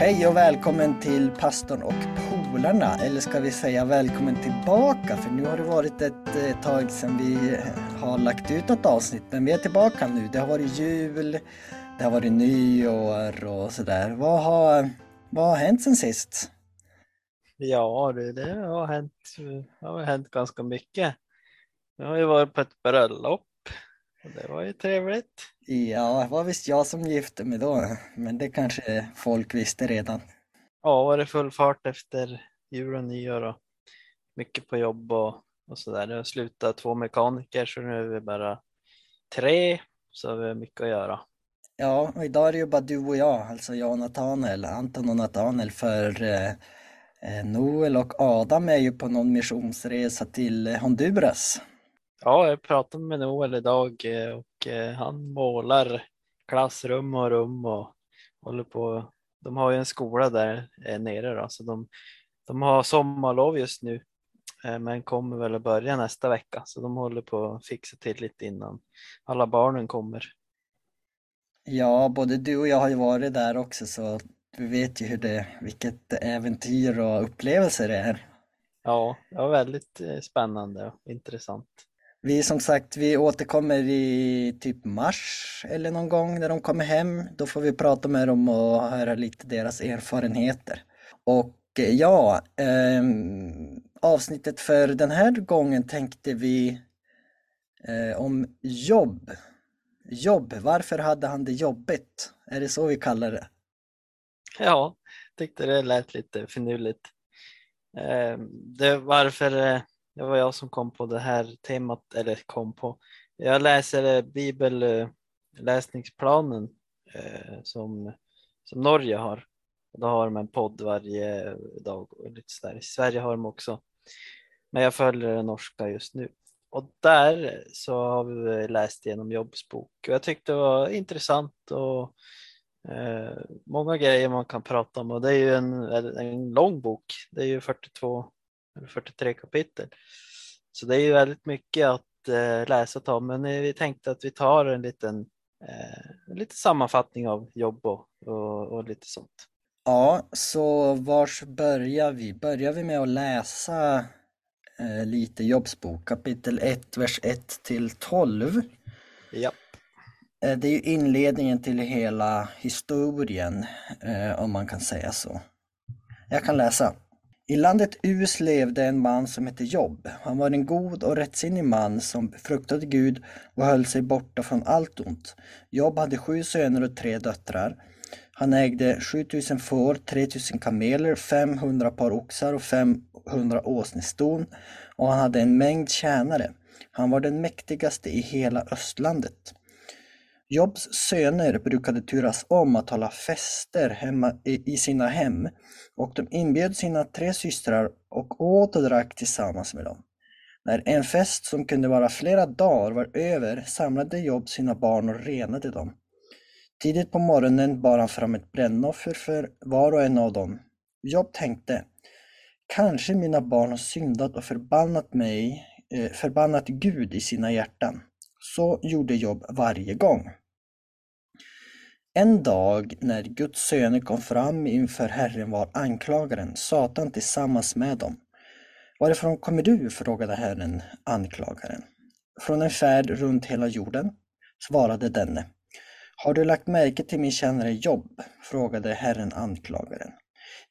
Hej och välkommen till pastorn och polarna, eller ska vi säga välkommen tillbaka för nu har det varit ett eh, tag sedan vi eh, har lagt ut något avsnitt men vi är tillbaka nu. Det har varit jul, det har varit nyår och sådär. Vad har, vad har hänt sen sist? Ja, det, det har hänt, det har hänt ganska mycket. Jag har ju varit på ett bröllop och det var ju trevligt. Ja, det var visst jag som gifte mig då, men det kanske folk visste redan. Ja, var det full fart efter jul och nyår och mycket på jobb och, och så där. Det har slutat två mekaniker så nu är vi bara tre så vi har mycket att göra. Ja, och idag är det ju bara du och jag, alltså jag och Nathanael, Anton och Nathanael för eh, eh, Noel och Adam är ju på någon missionsresa till Honduras. Ja, jag pratade med Noel idag eh, och eh, han målar klassrum och rum och håller på. De har ju en skola där eh, nere då, så de, de har sommarlov just nu men kommer väl att börja nästa vecka så de håller på att fixa till lite innan alla barnen kommer. Ja, både du och jag har ju varit där också så vi vet ju hur det, vilket äventyr och upplevelser det är. Ja, det var väldigt spännande och intressant. Vi som sagt, vi återkommer i typ mars eller någon gång när de kommer hem. Då får vi prata med dem och höra lite deras erfarenheter. Och eh, ja, eh, avsnittet för den här gången tänkte vi eh, om jobb. Jobb, varför hade han det jobbigt? Är det så vi kallar det? Ja, tyckte det lät lite finurligt. Eh, det, varför eh, det var jag som kom på det här temat, eller kom på. Jag läser eh, bibelläsningsplanen eh, eh, som, som Norge har. Då har de en podd varje dag och lite sådär. I Sverige har de också. Men jag följer den norska just nu. Och där så har vi läst igenom Jobs bok och jag tyckte det var intressant och eh, många grejer man kan prata om och det är ju en, en lång bok. Det är ju 42 43 kapitel. Så det är ju väldigt mycket att eh, läsa och men vi tänkte att vi tar en liten eh, lite sammanfattning av jobb och, och, och, lite sånt. Ja, så vars börjar vi? Börjar vi med att läsa eh, lite Jobbsbok, kapitel 1, vers 1 till 12? Ja. Eh, det är ju inledningen till hela historien, eh, om man kan säga så. Jag kan läsa. I landet Us levde en man som hette Job. Han var en god och rättsinnig man som fruktade Gud och höll sig borta från allt ont. Job hade sju söner och tre döttrar. Han ägde 7000 får, 3000 kameler, 500 par oxar och 500 åsneston och han hade en mängd tjänare. Han var den mäktigaste i hela östlandet. Jobs söner brukade turas om att hålla fester hemma i sina hem och de inbjöd sina tre systrar och åt och drack tillsammans med dem. När en fest som kunde vara flera dagar var över samlade Job sina barn och renade dem. Tidigt på morgonen bar han fram ett brännoffer för var och en av dem. Job tänkte, kanske mina barn har syndat och förbannat mig, eh, förbannat Gud i sina hjärtan. Så gjorde Job varje gång. En dag när Guds söner kom fram inför Herren var anklagaren, Satan, tillsammans med dem. Varifrån kommer du? frågade Herren anklagaren. Från en färd runt hela jorden, svarade denne. Har du lagt märke till min tjänare Jobb? frågade Herren anklagaren.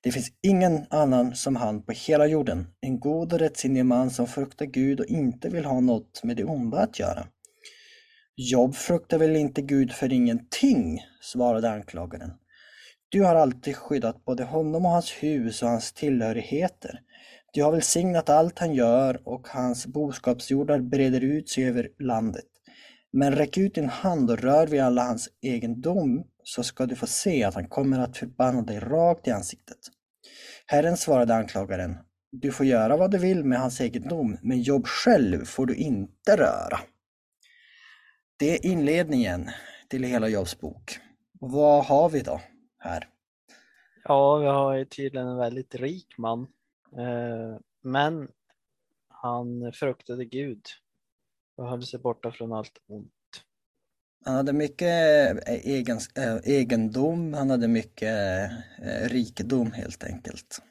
Det finns ingen annan som han på hela jorden, en god och rättsinnig man som fruktar Gud och inte vill ha något med det onda att göra. Jobb fruktar väl inte Gud för ingenting, svarade anklagaren. Du har alltid skyddat både honom och hans hus och hans tillhörigheter. Du har välsignat allt han gör och hans boskapsjordar breder ut sig över landet. Men räck ut din hand och rör vid alla hans egendom så ska du få se att han kommer att förbanna dig rakt i ansiktet. Herren svarade anklagaren, du får göra vad du vill med hans egendom, men jobb själv får du inte röra. Det är inledningen till hela Jobs bok. Vad har vi då här? Ja, vi har tydligen en väldigt rik man. Eh, men han fruktade Gud och höll sig borta från allt ont. Han hade mycket eh, egen, äh, egendom, han hade mycket rikedom helt enkelt.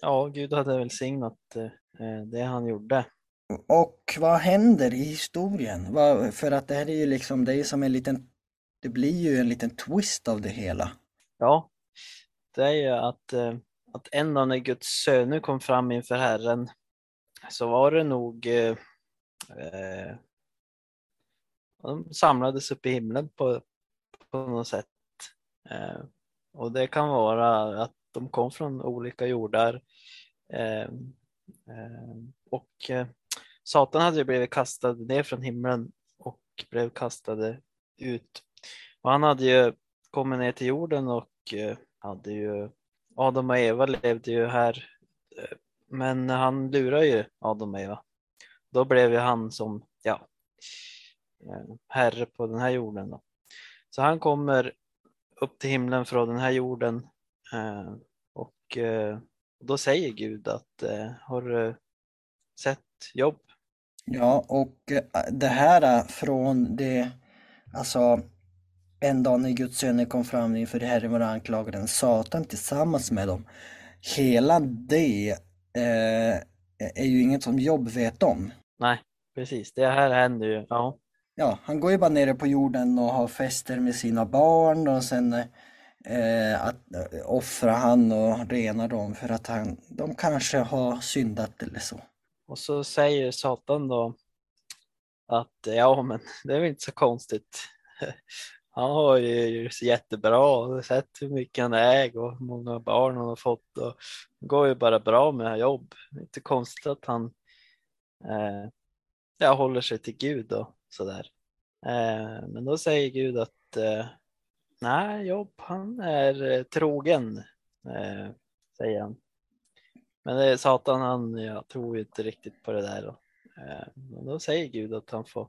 Ja, Gud hade välsignat det han gjorde. Och vad händer i historien? För att det här är ju liksom, det är som en liten, det blir ju en liten twist av det hela. Ja, det är ju att, eh, att en dag när Guds söner kom fram inför Herren så var det nog eh, eh, de samlades upp i himlen på, på något sätt. Eh, och det kan vara att de kom från olika jordar. Eh, eh, och eh, Satan hade ju blivit kastad ner från himlen och blev kastade ut. Och han hade ju kommit ner till jorden och eh, hade ju Adam och Eva levde ju här. Eh, men han lurade ju Adam och Eva. Då blev ju han som, ja, eh, herre på den här jorden. Då. Så han kommer upp till himlen från den här jorden och då säger Gud att har du sett jobb? Ja, och det här från det, alltså en dag när Guds söner kom fram inför Herren var anklagaren Satan tillsammans med dem. Hela det eh, är ju inget som Jobb vet om. Nej, precis. Det här händer ju. Ja ja, han går ju bara nere på jorden och har fester med sina barn och sen eh, att eh, offra han och rena dem för att han, de kanske har syndat eller så. Och så säger Satan då att ja, men det är väl inte så konstigt. Han har ju jättebra och sett hur mycket han äger och hur många barn han har fått och det går ju bara bra med jobb. Det är inte konstigt att han eh, ja, håller sig till Gud och sådär. Eh, men då säger Gud att eh, nej, Jobb han är eh, trogen, eh, säger han. Men det är Satan, han jag tror inte riktigt på det där. Då. Eh, men då säger Gud att han får,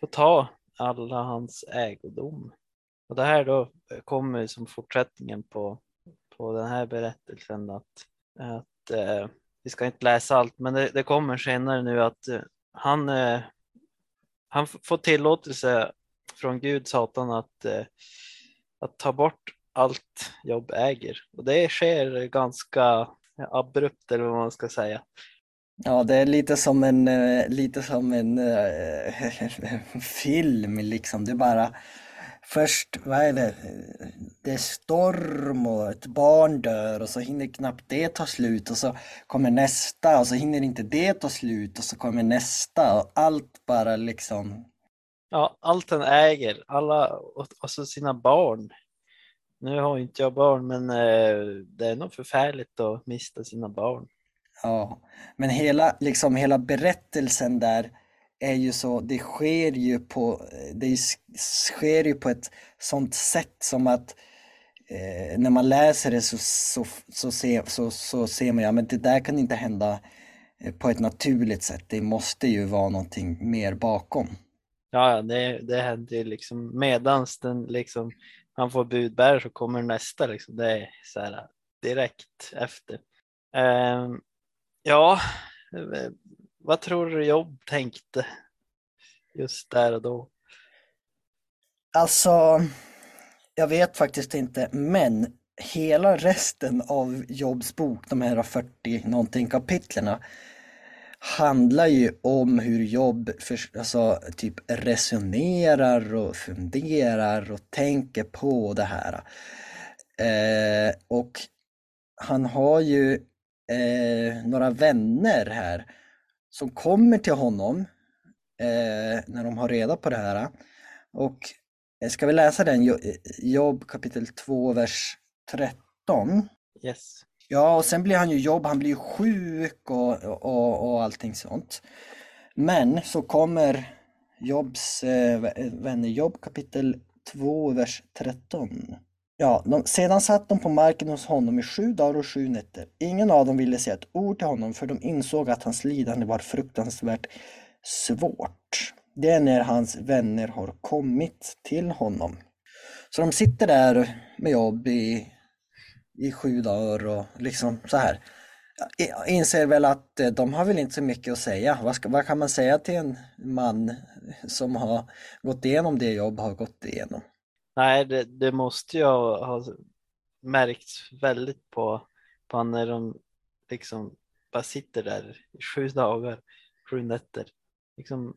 får ta alla hans ägodom. Och det här då kommer som fortsättningen på, på den här berättelsen att, att eh, vi ska inte läsa allt, men det, det kommer senare nu att eh, han eh, han får tillåtelse från Gud, Satan, att, eh, att ta bort allt Jobb äger. Och det sker ganska abrupt eller vad man ska säga. Ja, det är lite som en, eh, lite som en äh, film liksom. Det bara först, vad är det, det är storm och ett barn dör och så hinner knappt det ta slut och så kommer nästa och så hinner inte det ta slut och så kommer nästa och allt bara liksom. Ja, allt den äger, alla och, och så sina barn. Nu har inte jag barn men eh, det är nog förfärligt att mista sina barn. Ja, men hela, liksom hela berättelsen där är ju så, det sker ju på, det sker ju på ett sånt sätt som att eh, när man läser det så, så, så, ser, så, så ser man, ja men det där kan inte hända eh, på ett naturligt sätt. Det måste ju vara någonting mer bakom. Ja, det, det händer ju liksom medans den liksom, han får budbärare så kommer nästa liksom. Det är så här direkt efter. Um, ja, eh, vad tror du Jobb tänkte just där och då? Alltså, jag vet faktiskt inte, men hela resten av Jobs bok, de här 40 någonting kapitlerna, handlar ju om hur Jobb för, alltså, typ resonerar och funderar och tänker på det här. Eh, och han har ju eh, några vänner här som kommer till honom eh, när de har reda på det här. Och eh, ska vi läsa den, eh, Jobb kapitel 2, vers 13? Yes. Ja, och sen blir han ju jobb, han blir sjuk och, och, och allting sånt. Men så kommer Jobs eh, vänner Jobb kapitel 2, vers 13. Ja, de, sedan satt de på marken hos honom i sju dagar och sju nätter. Ingen av dem ville säga ett ord till honom för de insåg att hans lidande var fruktansvärt svårt. Det är när hans vänner har kommit till honom. Så de sitter där med jobb i, i sju dagar och liksom så här. inser väl att eh, de har väl inte så mycket att säga. Vad, ska, vad kan man säga till en man som har gått igenom det jobb har gått igenom? Nej, det, det måste ju ha märkts väldigt på, på när de liksom bara sitter där i sju dagar, sju nätter. Liksom,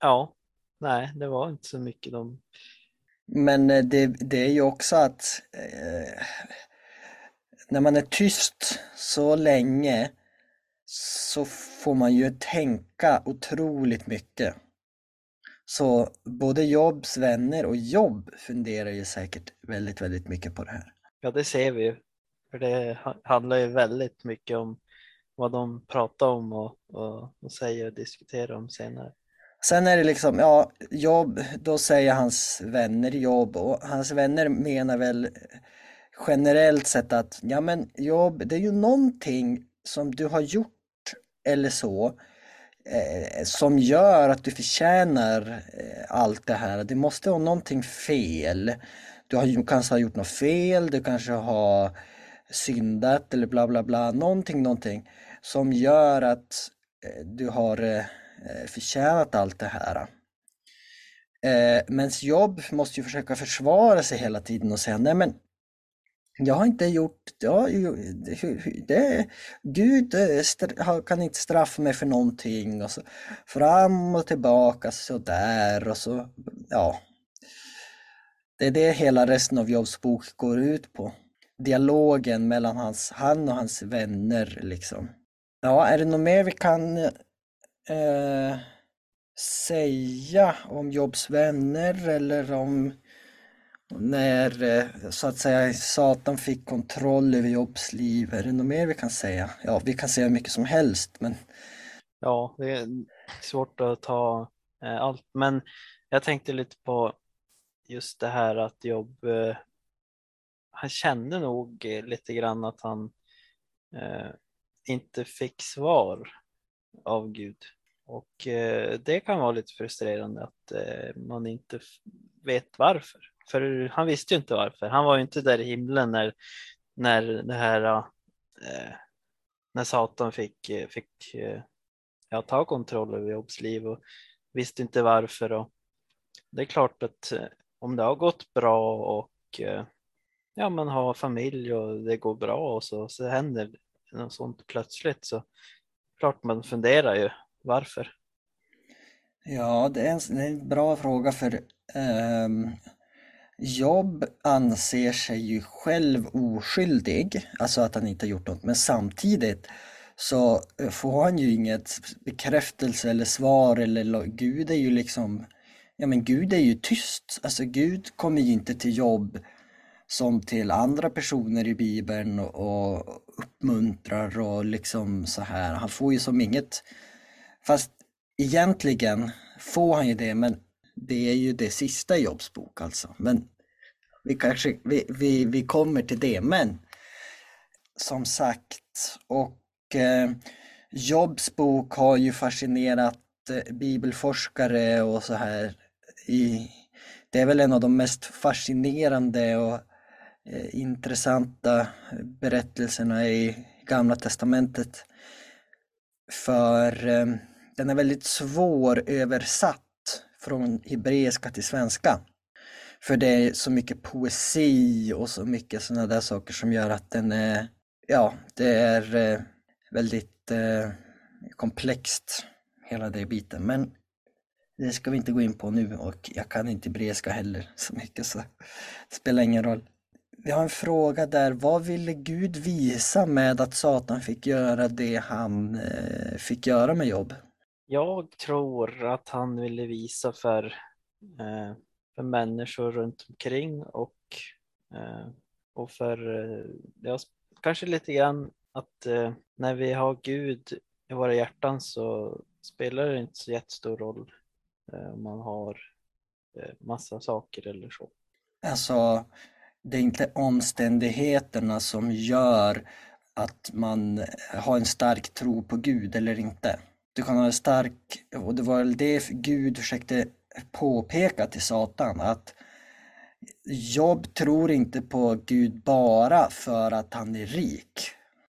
ja, nej, det var inte så mycket de... Men eh, det, det är ju också att eh, när man är tyst så länge så får man ju tänka otroligt mycket. Så både Jobs vänner och Jobb funderar ju säkert väldigt, väldigt mycket på det här. Ja, det ser vi ju. För det handlar ju väldigt mycket om vad de pratar om och, och, och säger och diskuterar om senare. Sen är det liksom, ja, jobb, då säger hans vänner jobb och hans vänner menar väl generellt sett att, ja men jobb, det är ju någonting som du har gjort eller så eh, som gör att du förtjänar eh, allt det här. Det måste vara någonting fel. Du har, kanske har gjort något fel, du kanske har syndat eller bla bla bla, någonting, någonting som gör att eh, du har eh, eh förtjänat allt det här. Eh, men jobb måste ju försöka försvara sig hela tiden och säga nej men jag har inte gjort, ja, det, Gud eh, kan inte straffa mig för någonting och så fram och tillbaka sådär och så, ja. Det är det hela resten av Jobs bok går ut på. Dialogen mellan hans, han och hans vänner liksom. Ja, är det något mer vi kan eh, säga om Jobs vänner eller om när eh, så att säga Satan fick kontroll över Jobs liv? Är det något mer vi kan säga? Ja, vi kan säga mycket som helst, men Ja, det är svårt att ta eh, allt, men jag tänkte lite på just det här att Jobb, eh, han kände nog eh, lite grann att han eh, inte fick svar av Gud. Och eh, det kan vara lite frustrerande att eh, man inte vet varför. För han visste ju inte varför. Han var ju inte där i himlen när, när det här eh, när Satan fick, eh, fick eh, ja, ta kontroll över Jobs liv och visste inte varför. Och det är klart att eh, om det har gått bra och ja, man har familj och det går bra och så, så händer något sånt plötsligt så klart man funderar ju varför. Ja, det är en, det är en bra fråga för um, Jobb anser sig ju själv oskyldig, alltså att han inte har gjort något, men samtidigt så eh, får han ju inget bekräftelse eller svar eller Gud är ju liksom, ja men Gud är ju tyst, alltså Gud kommer ju inte till jobb som till andra personer i Bibeln och uppmuntrar och liksom så här. Han får ju som inget, fast egentligen får han ju det, men det är ju det sista i Jobs bok alltså. Men vi kanske, vi, vi, vi kommer till det, men som sagt, och eh, Jobs bok har ju fascinerat eh, bibelforskare och så här i det är väl en av de mest fascinerande och Eh, intressanta berättelserna i Gamla Testamentet. För eh, den är väldigt svår översatt från hebreiska till svenska. För det är så mycket poesi och så mycket sådana där saker som gör att den är, ja, det är eh, väldigt eh, komplext, hela den biten. Men det ska vi inte gå in på nu och jag kan inte hebreiska heller så mycket så det spelar ingen roll. Vi har en fråga där. Vad ville Gud visa med att Satan fick göra det han eh, fick göra med jobb? Jag tror att han ville visa för, eh, för människor runt omkring och, eh, och för, eh, ja, kanske lite grann att eh, när vi har Gud i våra hjärtan så spelar det inte så jättestor roll eh, om man har eh, massa saker eller så. Alltså, det är inte omständigheterna som gör att man har en stark tro på Gud eller inte. Du kan ha en stark, och det var väl det Gud försökte påpeka till Satan, att Job tror inte på Gud bara för att han är rik.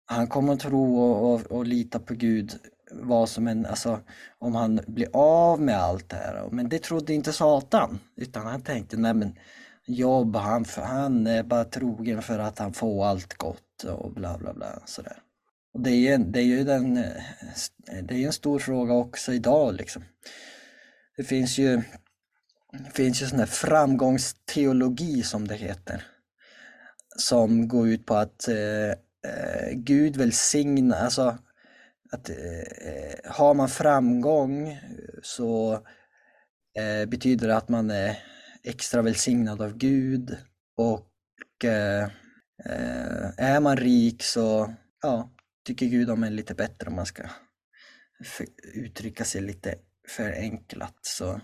han kommer att tro och, och, och lita på Gud vad som en, alltså om han blir av med allt det här. Men det trodde inte Satan, utan han tänkte, nej men Job han, han är bara trogen för att han får allt gott och bla bla bla sådär. Och det är ju, det är ju den, eh, det är en stor fråga också idag liksom. Det finns ju, det finns ju sån här framgångsteologi som det heter. Som går ut på att eh, eh Gud välsignar, alltså att eh, eh, har man framgång så eh, betyder det att man är extra välsignad av Gud och eh, eh är man rik så ja, tycker Gud om en lite bättre om man ska uttrycka sig lite förenklat. Så,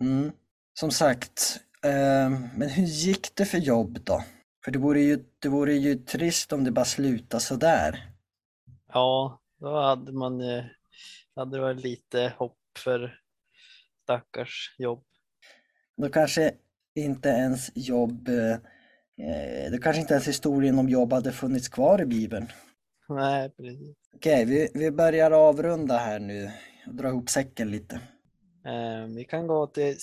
mm. Som sagt, eh, men hur gick det för jobb då? För det vore ju, det vore ju trist om det bara slutade sådär. Ja, då hade man eh, hade det varit lite hopp för stackars jobb. Då kanske inte ens jobb, eh, då kanske inte ens historien om jobb hade funnits kvar i Bibeln. Nej, precis. Okej, vi, vi börjar avrunda här nu och dra ihop säcken lite. Eh, vi kan gå till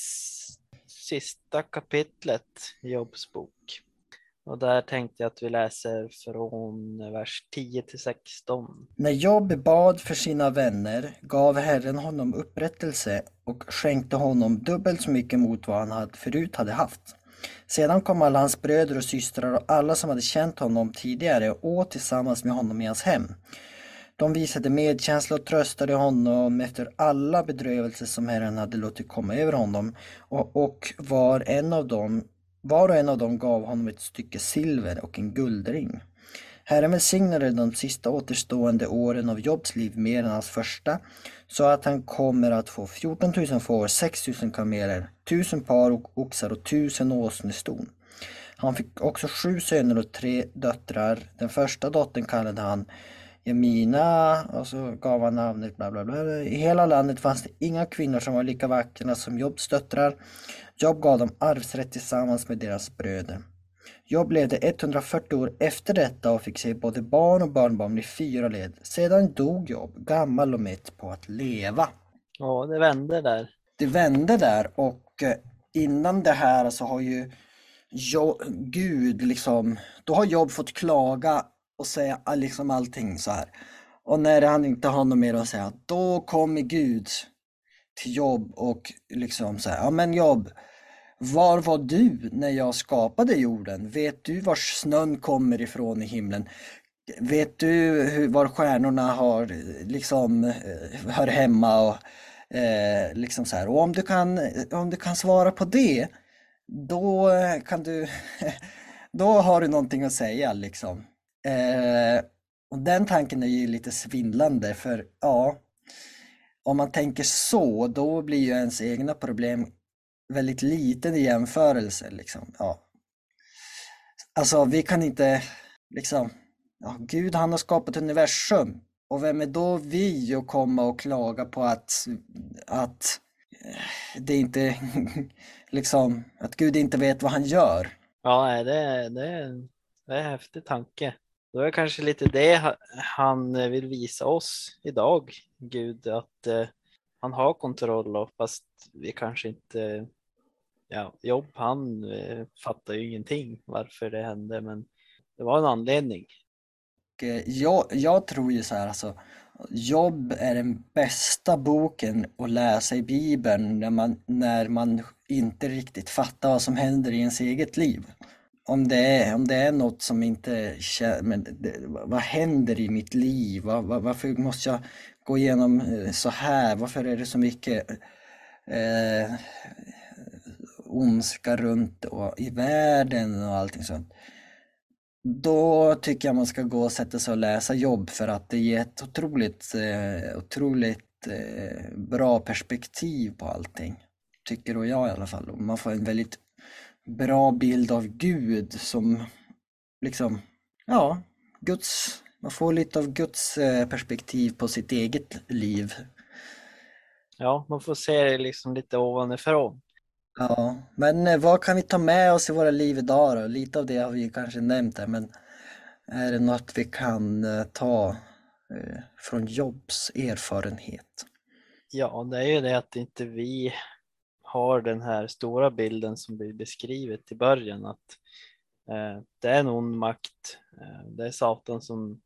sista kapitlet i Jobbs bok. Och där tänkte jag att vi läser från vers 10 till 16. När Jobb bad för sina vänner gav Herren honom upprättelse och skänkte honom dubbelt så mycket mot vad han hade förut hade haft. Sedan kom alla hans bröder och systrar och alla som hade känt honom tidigare och åt tillsammans med honom i hans hem. De visade medkänsla och tröstade honom efter alla bedrövelser som Herren hade låtit komma över honom och, och var, en av dem, var och en av dem gav honom ett stycke silver och en guldring. Herren välsignade de sista återstående åren av Jobs liv mer än hans första, så att han kommer att få 14 000 får, 6 000 kameler, 1000 par oxar och 1000 åsneston. Han fick också sju söner och tre döttrar. Den första dottern kallade han Jemina och så gav han namnet bla bla bla. I hela landet fanns det inga kvinnor som var lika vackra som Jobs döttrar. Jobb gav dem arvsrätt tillsammans med deras bröder. Jobb levde 140 år efter detta och fick se både barn och barnbarn i fyra led. Sedan dog Jobb, gammal och mätt på att leva. Ja, det vände där. Det vände där och eh, innan det här så har ju jo, Gud liksom, då har Jobb fått klaga och säga ah, liksom allting så här. Och när han inte har något mer att säga, då kommer Gud till Jobb och liksom säger, ja men Jobb, var var du när jag skapade jorden? Vet du var snön kommer ifrån i himlen? Vet du hur, var stjärnorna har, liksom, eh, hör hemma? Och, eh, liksom så här. och om du, kan, om du kan svara på det, då kan du, då har du någonting att säga liksom. Eh, och den tanken är ju lite svindlande för ja, om man tänker så, då blir ju ens egna problem väldigt liten i jämförelse. Liksom. Ja. Alltså vi kan inte, liksom, ja, Gud han har skapat universum och vem är då vi att komma och klaga på att, att eh, det inte, liksom, att Gud inte vet vad han gör? Ja, det, det, det är en häftig tanke. Då är kanske lite det han eh, vill visa oss idag, Gud, att eh, han har kontroll och fast vi kanske inte ja, Jobb han eh, fattar ju ingenting varför det hände men det var en anledning. Eh, jag, jag tror ju så här alltså Jobb är den bästa boken att läsa i Bibeln när man, när man inte riktigt fattar vad som händer i ens eget liv. Om det är, om det är något som inte men det, vad händer i mitt liv? Var, var, varför måste jag gå igenom eh, så här? Varför är det så mycket eh, ondska runt och i världen och allting sånt. Då tycker jag man ska gå och sätta sig och läsa jobb för att det ger ett otroligt, eh, otroligt eh, bra perspektiv på allting. Tycker då jag i alla fall. Man får en väldigt bra bild av Gud som liksom, ja, Guds, man får lite av Guds eh, perspektiv på sitt eget liv. Ja, man får se det liksom lite ovanifrån. Ja, men eh, vad kan vi ta med oss i våra liv idag då? Lite av det har vi kanske nämnt här, men Är det något vi kan eh, ta från Jobs erfarenhet? Ja, det är ju det att inte vi har den här stora bilden som blir beskrivet i början att eh, det är en ond makt. Eh, det är Satan som,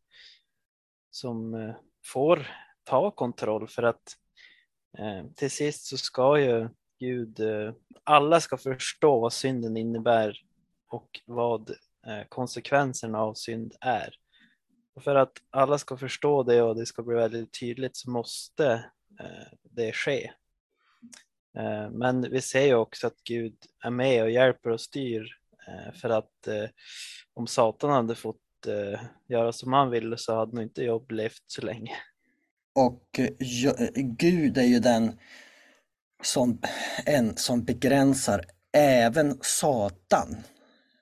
som eh, får ta kontroll för att eh, till sist så ska ju Gud, eh, alla ska förstå vad synden innebär och vad eh, konsekvenserna av synd är. Och för att alla ska förstå det och det ska bli väldigt tydligt så måste eh, det ske. Eh, men vi ser ju också att Gud är med och hjälper och styr eh, för att eh, om Satan hade fått göra som han ville så hade nog inte Jobb levt så länge. Och Gud är ju den som, en som begränsar även Satan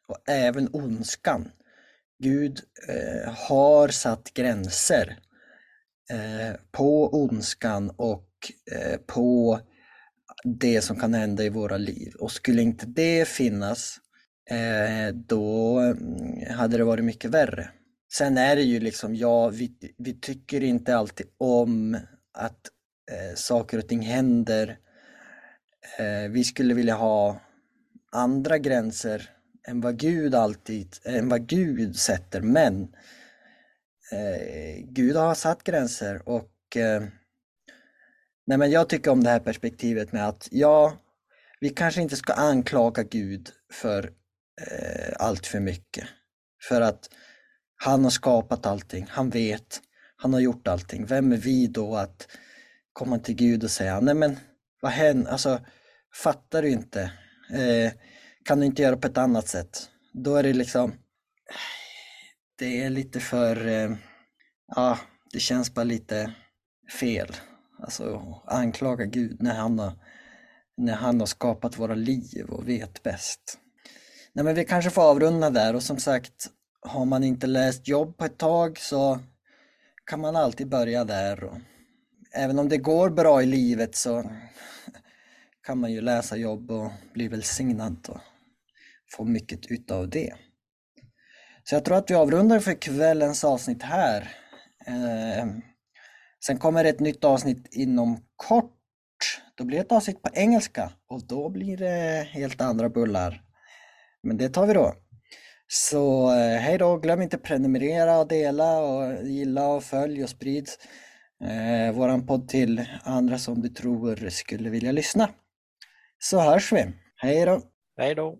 och även ondskan. Gud eh, har satt gränser eh, på ondskan och eh, på det som kan hända i våra liv. Och skulle inte det finnas, eh, då mm, hade det varit mycket värre. Sen är det ju liksom, ja, vi, vi tycker inte alltid om att eh, saker och ting händer. Eh, vi skulle vilja ha andra gränser än vad Gud alltid, än vad Gud sätter, men eh, Gud har satt gränser och eh, nej men jag tycker om det här perspektivet med att ja, vi kanske inte ska anklaga Gud för eh, allt för mycket. För att han har skapat allting, han vet, han har gjort allting. Vem är vi då att komma till Gud och säga, nej men vad händer, alltså fattar du inte? Eh, kan du inte göra på ett annat sätt? Då är det liksom, det är lite för, eh, ja, det känns bara lite fel. Alltså anklaga Gud när han har, när han har skapat våra liv och vet bäst. Nej men vi kanske får avrunda där och som sagt, har man inte läst jobb på ett tag så kan man alltid börja där. Och även om det går bra i livet så kan man ju läsa jobb och bli välsignad och få mycket utav det. Så jag tror att vi avrundar för kvällens avsnitt här. Eh, Sen kommer ett nytt avsnitt inom kort. Då blir det ett avsnitt på engelska och då blir det helt andra bullar. Men det tar vi då. Så eh, hej då, glöm inte prenumerera och dela och gilla och följ och sprid eh, våran podd till andra som du tror skulle vilja lyssna. Så hörs vi. Hej då! Hej då!